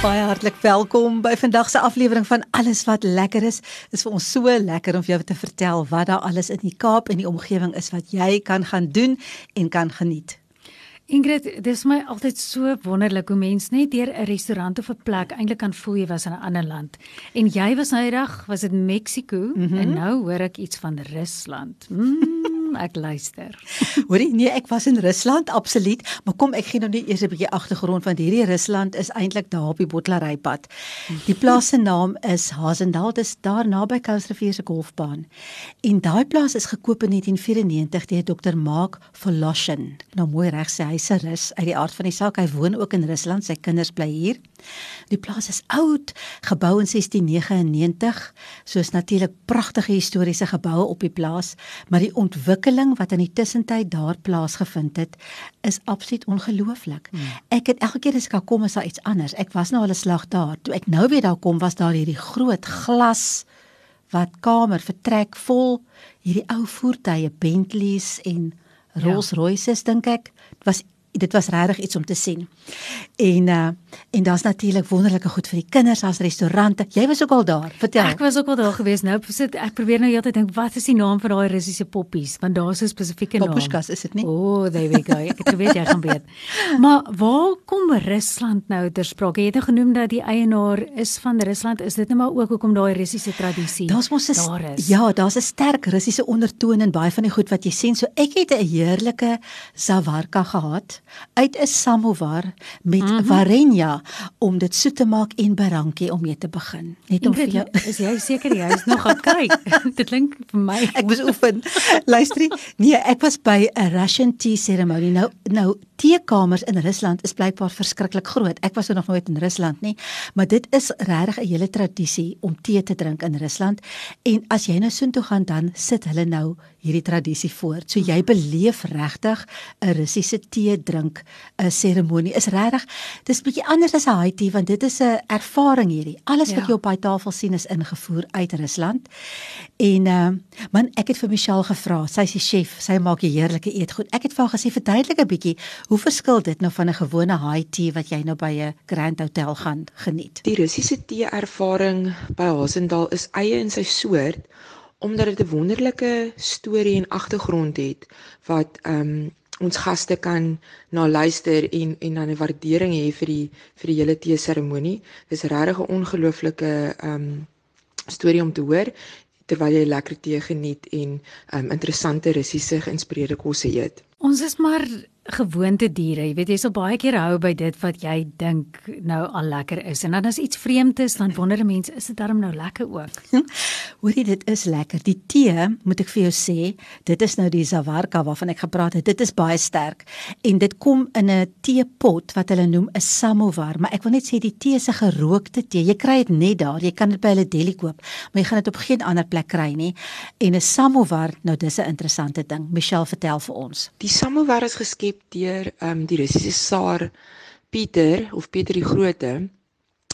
Baie hartlik welkom by vandag se aflewering van Alles wat lekker is. Dit is vir ons so lekker om vir jou te vertel wat daar alles in die Kaap en die omgewing is wat jy kan gaan doen en kan geniet. Ingrid, dit is my altyd so wonderlik hoe mense net deur 'n restaurant of 'n plek eintlik kan voel jy was in 'n ander land. En jy was nou eendag, was dit Mexiko mm -hmm. en nou hoor ek iets van Rusland. Mm ek luister. Hoorie, nee, ek was in Rusland absoluut, maar kom ek gee nou net eers 'n bietjie agtergrond want hierdie Rusland is eintlik daar op die Bottlerypad. Die plaas se naam is Hazendal, dis daar naby Kousrivier se golfbaan. En daai plaas is gekoop in 1994 deur Dr. Mark Voloshin. Nou mooi reg sê hy se Rus uit die aard van die saak, hy woon ook in Rusland, sy kinders bly hier. Die plaas is oud, gebou in 1699. Soos natuurlik pragtige historiese geboue op die plaas, maar die ontwikkeling wat in die tussentyd daar plaasgevind het, is absoluut ongelooflik. Hmm. Ek het elke keer as ek daar kom is daar iets anders. Ek was nou al 'n slag daar. Toe ek nou weer daar kom, was daar hierdie groot glas wat kamer vertrek vol hierdie ou voertuie Bentleys en Rolls-Royces ja. dink ek. Dit was dit was regtig iets om te sien. En uh en daar's natuurlik wonderlike goed vir die kinders as restaurante. Jy was ook al daar. Vertel. Ek was ook al daar gewees. Nou sit ek probeer nou heeltyd dink wat is die naam van daai Russiese poppies? Want daar's 'n spesifieke naam. Popushkas is dit nie? O, oh, there we go. Ek het geweet jy gaan weet. Maar waar kom Rusland nou ter sprake? Jy het nou genoem dat die eienaar is van Rusland. Is dit nou maar ook hoekom daai Russiese tradisie daar's mos daar is? Ja, daar's 'n sterk Russiese ondertoon in baie van die goed wat jy sien. So ek het 'n heerlike savarka gehad uit 'n samovar met mm -hmm. varenja om dit soet te maak en barankie om mee te begin. Net om vir jou is jy seker jy is nog gaan kyk. dit klink vir my ek was oefen. Luister, nee, ek was by 'n Russian tea ceremony. Nou nou teekamers in Rusland is blykbaar verskriklik groot. Ek was nog nooit in Rusland nie, maar dit is regtig 'n hele tradisie om tee te drink in Rusland. En as jy nou soontoe gaan dan sit hulle nou hierdie tradisie voort. So jy beleef regtig 'n Russiese tee drink 'n seremonie. Is regtig dis bietjie anders as 'n tea want dit is 'n ervaring hierdie. Alles wat ja. jy op daai tafel sien is ingevoer uit Rusland. En uh man, ek het vir Michelle gevra. Sy is die chef. Sy maak die heerlike eetgoed. Ek het vir haar gesê verduidelik 'n bietjie, hoe verskil dit nou van 'n gewone tea wat jy nou by 'n Grand Hotel gaan geniet? Die Russiese tee ervaring by Hasendal is eie in sy soort omdat dit 'n wonderlike storie en agtergrond het wat ehm um, ons gaste kan na luister en en dan 'n waardering hê vir die vir die hele tee seremonie. Dis regtig 'n ongelooflike ehm um, storie om te hoor terwyl jy lekker tee geniet en ehm um, interessante Russiese geïnspireerde kosse eet. Ons is maar gewoonte diere. Jy weet jy sal baie keer hou by dit wat jy dink nou al lekker is. En dan as iets vreemd is, dan wonder mense, is dit darm nou lekker ook? Hoorie, dit is lekker. Die tee, moet ek vir jou sê, dit is nou die Zavarka waarvan ek gepraat het. Dit is baie sterk. En dit kom in 'n teepot wat hulle noem 'n samovar, maar ek wil net sê die tee is 'n gerookte tee. Jy kry dit net daar. Jy kan dit by hulle deli koop, maar jy gaan dit op geen ander plek kry nie. En 'n samovar, nou dis 'n interessante ding. Michelle, vertel vir ons. Die samovar is geskep deur ehm um, die Russiese Tsaar Pieter of Pieter die Grote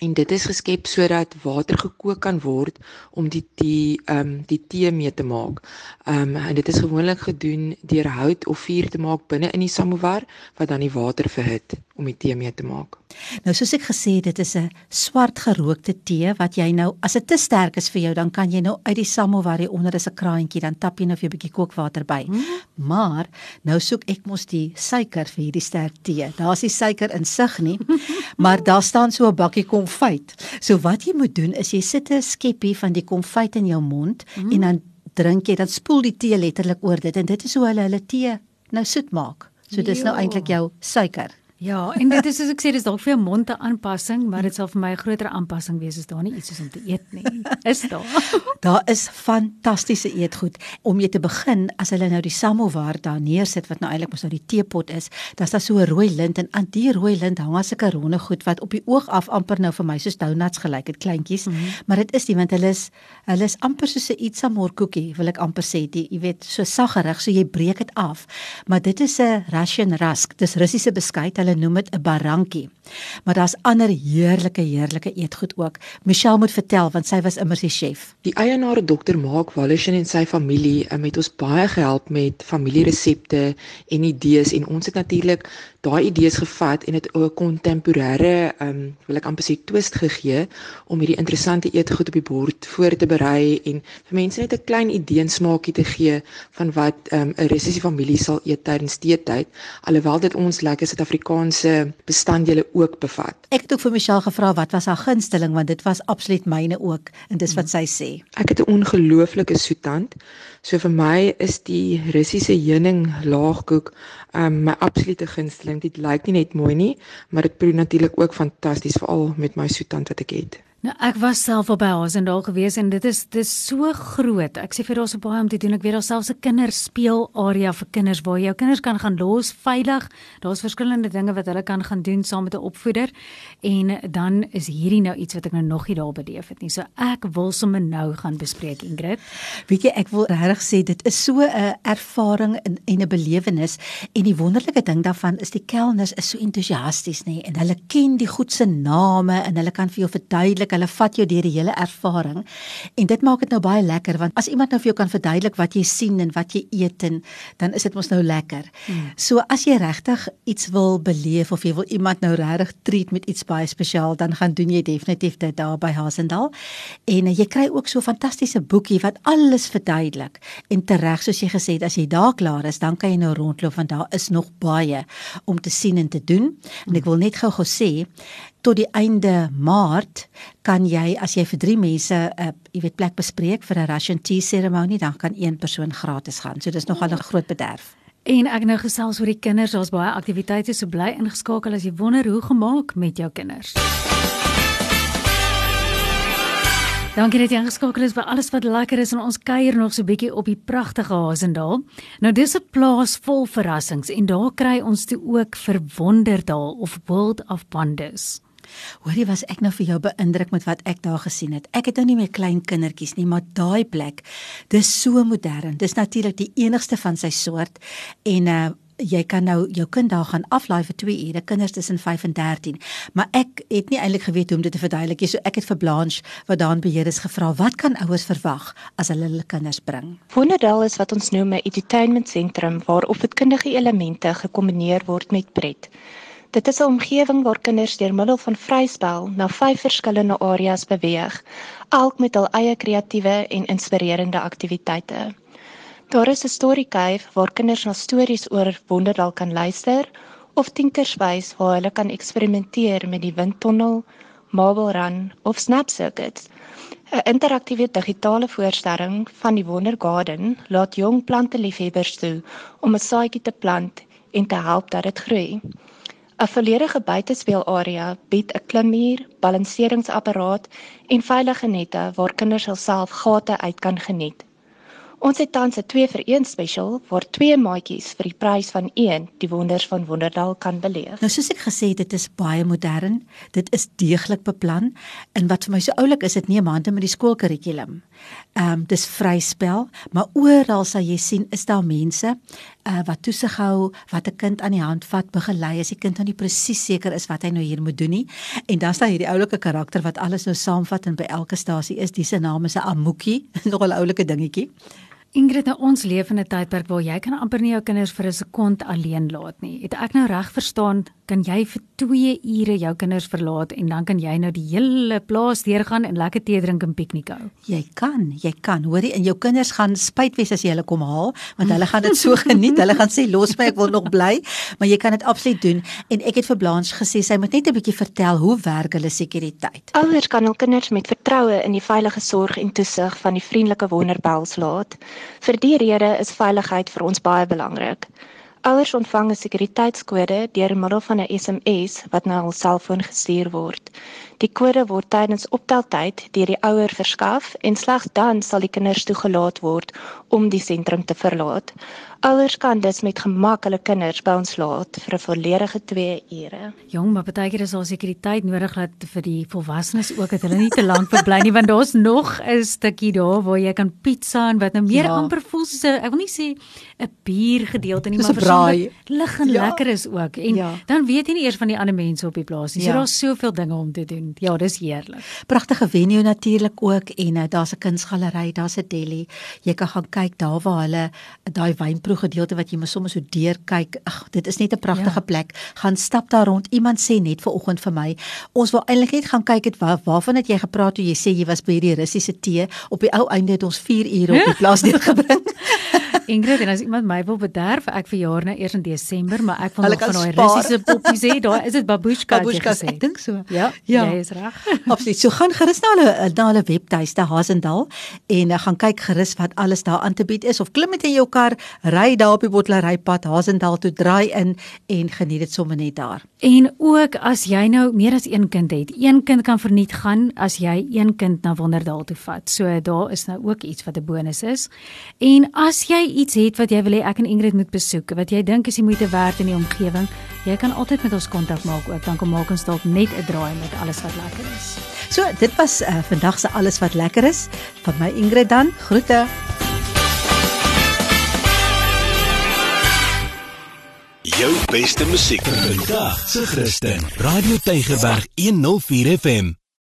en dit is geskep sodat water gekook kan word om die tee ehm um, die tee mee te maak. Ehm um, en dit is gewoonlik gedoen deur hout of vuur te maak binne in die samovar wat dan die water verhit om die tee mee te maak. Nou soos ek gesê dit is 'n swart gerookte tee wat jy nou as dit te sterk is vir jou, dan kan jy nou uit die samovar hier onder is 'n kraantjie, dan tap jy nou 'n bietjie kookwater by. Hmm. Maar nou soek ek mos die suiker vir hierdie sterk tee. Daar's nie suiker in sig nie, maar daar staan so 'n bakkie konfyt. So wat jy moet doen is jy sit 'n skeppie van die konfyt in jou mond hmm. en dan drink jy, dan spoel die tee letterlik oor dit en dit is hoe hulle hulle tee nou soet maak. So dis nou eintlik jou suiker Ja, en dit is soos ek sê, dis dalk vir 'n mond 'n aanpassing, maar dit sal vir my 'n groter aanpassing wees as daar nie iets is om te eet nie. Is daar? daar is fantastiese eetgoed om jy te begin as hulle nou die samovar daar neersit wat nou eintlik mos nou die teepot is, dan's daar so 'n rooi lint en aan die rooi lint hang 'n ronde goed wat op die oog af amper nou vir my soos donuts gelyk het, kleintjies, mm -hmm. maar dit is nie want hulle is hulle is amper soos 'n ietsamor koekie, wil ek amper sê, die, jy weet, so saggerig, so jy breek dit af. Maar dit is 'n Russian rusk, dis Russiese beskuit. Hulle hulle noem dit 'n barankie. Maar daar's ander heerlike heerlike eetgoed ook. Michelle moet vertel want sy was immers die chef. Die eienaar Dr. Mark Wallishin en sy familie het met ons baie gehelp met familieresepte en idees en ons het natuurlik daai idees gevat en dit 'n kontemporêre um wil ek amper sê twist gegee om hierdie interessante eetgoed op die bord voor te berei en vir mense net 'n klein idee smaakie te gee van wat um 'n Russiese familie sal eet tydens teetyd alhoewel dit ons lekker Suid-Afrikaanse bestanddele ook bevat. Ek het ook vir Michelle gevra wat was haar gunsteling want dit was absoluut myne ook en dis wat sy sê. Ek het 'n ongelooflike soetant. So vir my is die Russiese heuning laagkoek um my absolute gunsteling. Dit lyk nie net mooi nie, maar dit proe natuurlik ook fantasties veral met my soetant wat ek het. Nou ek was self op by Hasendaal gewees en dit is dis so groot. Ek sê vir daar's so baie om te doen. Ek weet daar selfs 'n kinderspeel-area vir kinders waar jou kinders kan gaan los veilig. Daar's verskillende dinge wat hulle kan gaan doen saam met 'n opvoeder. En dan is hierdie nou iets wat ek nou nog nie daar beleef het nie. So ek wil sommer nou gaan bespreek Ingrid. Weet jy, ek wil regtig sê dit is so 'n ervaring en 'n belewenis en die wonderlike ding daarvan is die kelners is so entoesiasties nê en hulle ken die goed se name en hulle kan vir jou verduidelik hulle vat jou deur die hele ervaring en dit maak dit nou baie lekker want as iemand nou vir jou kan verduidelik wat jy sien en wat jy eet en dan is dit mos nou lekker. Hmm. So as jy regtig iets wil beleef of jy wil iemand nou regtig treat met iets baie spesiaal dan gaan doen jy definitief dit daar by Hasendal. En uh, jy kry ook so fantastiese boekie wat alles verduidelik. En tereg soos jy gesê het as jy daar klaar is dan kan jy nou rondloop want daar is nog baie om te sien en te doen. En ek wil net gou-gou sê tot die einde Maart kan jy as jy vir 3 mense 'n uh, jy weet plek bespreek vir 'n Russian tea seremonie dan kan een persoon gratis gaan. So dis nogal 'n groot bederf. En ek nou gesels oor die kinders, daar's baie aktiwiteite so bly ingeskakel as jy wonder hoe gemaak met jou kinders. Dankie dat jy ingeskakel is by alles wat lekker is en ons kuier nog so 'n bietjie op die pragtige Hasendaal. Nou dis 'n plaas vol verrassings en daar kry ons toe ook Verwonderdaal of World of Wonders. Hoorie was ek nou vir jou beïndruk met wat ek daar gesien het. Ek het nou nie meer klein kindertjies nie, maar daai plek, dis so modern. Dis natuurlik die enigste van sy soort en uh jy kan nou jou kind daar gaan aflaai vir 2 ure, kinders tussen 5 en 13. Maar ek het nie eintlik geweet hoe om dit te verduidelik nie. So ek het vir Blanche wat daarin beheer is gevra, wat kan ouers verwag as hulle hulle kinders bring? Wonderdal is wat ons noem 'n entertainment sentrum waar opvoedkundige elemente gekombineer word met pret. Dit is 'n omgewing waar kinders deur middel van vryspel na vyf verskillende areas beweeg, elk met hul eie kreatiewe en inspirerende aktiwiteite. Daar is 'n cave waar kinders na stories oor Wonderdal kan luister of Tinkerspace waar hulle kan eksperimenteer met die windtonnel, Marble Run of Snap Circuits. 'n Interaktiewe digitale voorstelling van die Wonder Garden laat jong planteliefhebbers toe om 'n saadjie te plant en te help dat dit groei. 'n volledige buitespeelarea bied 'n klimmuur, balanseringsapparaat en veilige nette waar kinders hulself gate uit kan geniet. Ons het tans 'n 2 vir 1 special waar twee maatjies vir die prys van 1 die wonders van Wonderdal kan beleef. Nou soos ek gesê het, dit is baie modern. Dit is deeglik beplan en wat vir my so oulik is, dit neem hande met die skoolkurrikulum. Ehm um, dis vryspel, maar oral sal jy sien is daar mense uh, wat toesig hou, wat 'n kind aan die hand vat, begelei as die kind nou nie presies seker is wat hy nou hier moet doen nie. En dan staan hierdie oulike karakter wat alles nou saamvat en by elke stasie is, dis se naam is 'n Amuki, nog 'n oulike dingetjie. Ingrid, nou ons leef in 'n tydperk waar jy kan amper nie jou kinders vir 'n sekond alleen laat nie. Het ek nou reg verstaan kan jy vir 2 ure jou kinders verlaat en dan kan jy nou die hele plaas deurgaan en lekker tee drink en piknik hou. Jy kan, jy kan. Hoorie, en jou kinders gaan spyt wees as jy hulle kom haal, want hulle gaan dit so geniet. Hulle gaan sê los my, ek wil nog bly, maar jy kan dit absoluut doen. En ek het vir Blanche gesê sy moet net 'n bietjie vertel hoe werk hulle sekuriteit. Ouers kan hul kinders met vertroue in die veilige sorg en toesig van die vriendelike wonderbels laat. Vir die rede is veiligheid vir ons baie belangrik. Ouers ontvang 'n sekuriteitskode deur middel van 'n SMS wat na hul selfoon gestuur word. Die kode word tydens opteltyd deur die ouer verskaf en slegs dan sal die kinders toegelaat word om die sentrum te verlaat. Ouers kan dus met gemak hulle kinders by ons laat vir 'n volledige 2 ure. Jong, maar baie keer is daar sekuriteit nodig dat vir die volwassenes ook dat hulle nie te lank verbly nie want daar's nog 'n stukkie daar waar jy kan pizza en wat nou meer ja. amper voel soos 'n ek wil nie sê 'n bier gedeelte nie, maar braai lig en ja. lekker is ook. En ja. dan weet jy nie eers van die ander mense op die plaas nie. So ja. daar's soveel dinge om te doen. Ja, dis heerlik. Pragtige venue natuurlik ook en uh, daar's 'n kunsgalery, daar's 'n deli. Jy kan gaan kyk daar waar hulle daai wyn proe gedeelte wat jy mos sommer so deur kyk. Ag, dit is net 'n pragtige ja. plek. Gaan stap daar rond. Iemand sê net ver oggend vir my, ons wil eintlik net gaan kyk het waar, waarvan het jy gepraat toe jy sê jy was by hierdie Russiese tee? Op die ou einde het ons 4 ure op die plaas deurgebring. Ingrid, en as iemand my wil bederf, ek verjaar nou eers in Desember, maar ek wil nog van daai Russiese poppies hê. Daar is dit babushka. Babushka, ek dink so. Ja, ja. jy is reg. Absoluut. So gaan gerus na hulle na hulle webtuiste Hasendal en uh, gaan kyk gerus wat alles daar aan te bied is of klim met in jou kar, ry daar op die bottelerypad Hasendal toe, draai in en geniet dit sommer net daar. En ook as jy nou meer as een kind het, een kind kan verniet gaan as jy een kind na Wonderdal toe vat. So daar is nou ook iets wat 'n bonus is. En as jy iets het wat jy wil hê ek en Ingrid moet besoek, wat jy dink is die moeite werd in die omgewing, jy kan altyd met ons kontak maak ook. Dan kom maak ons dalk net 'n draai met alles wat lekker is. So, dit was uh, vandag se alles wat lekker is van my Ingrid dan. Groete. Jou beste musiek vir vandag se Christen. Radio Tygerberg 104 FM.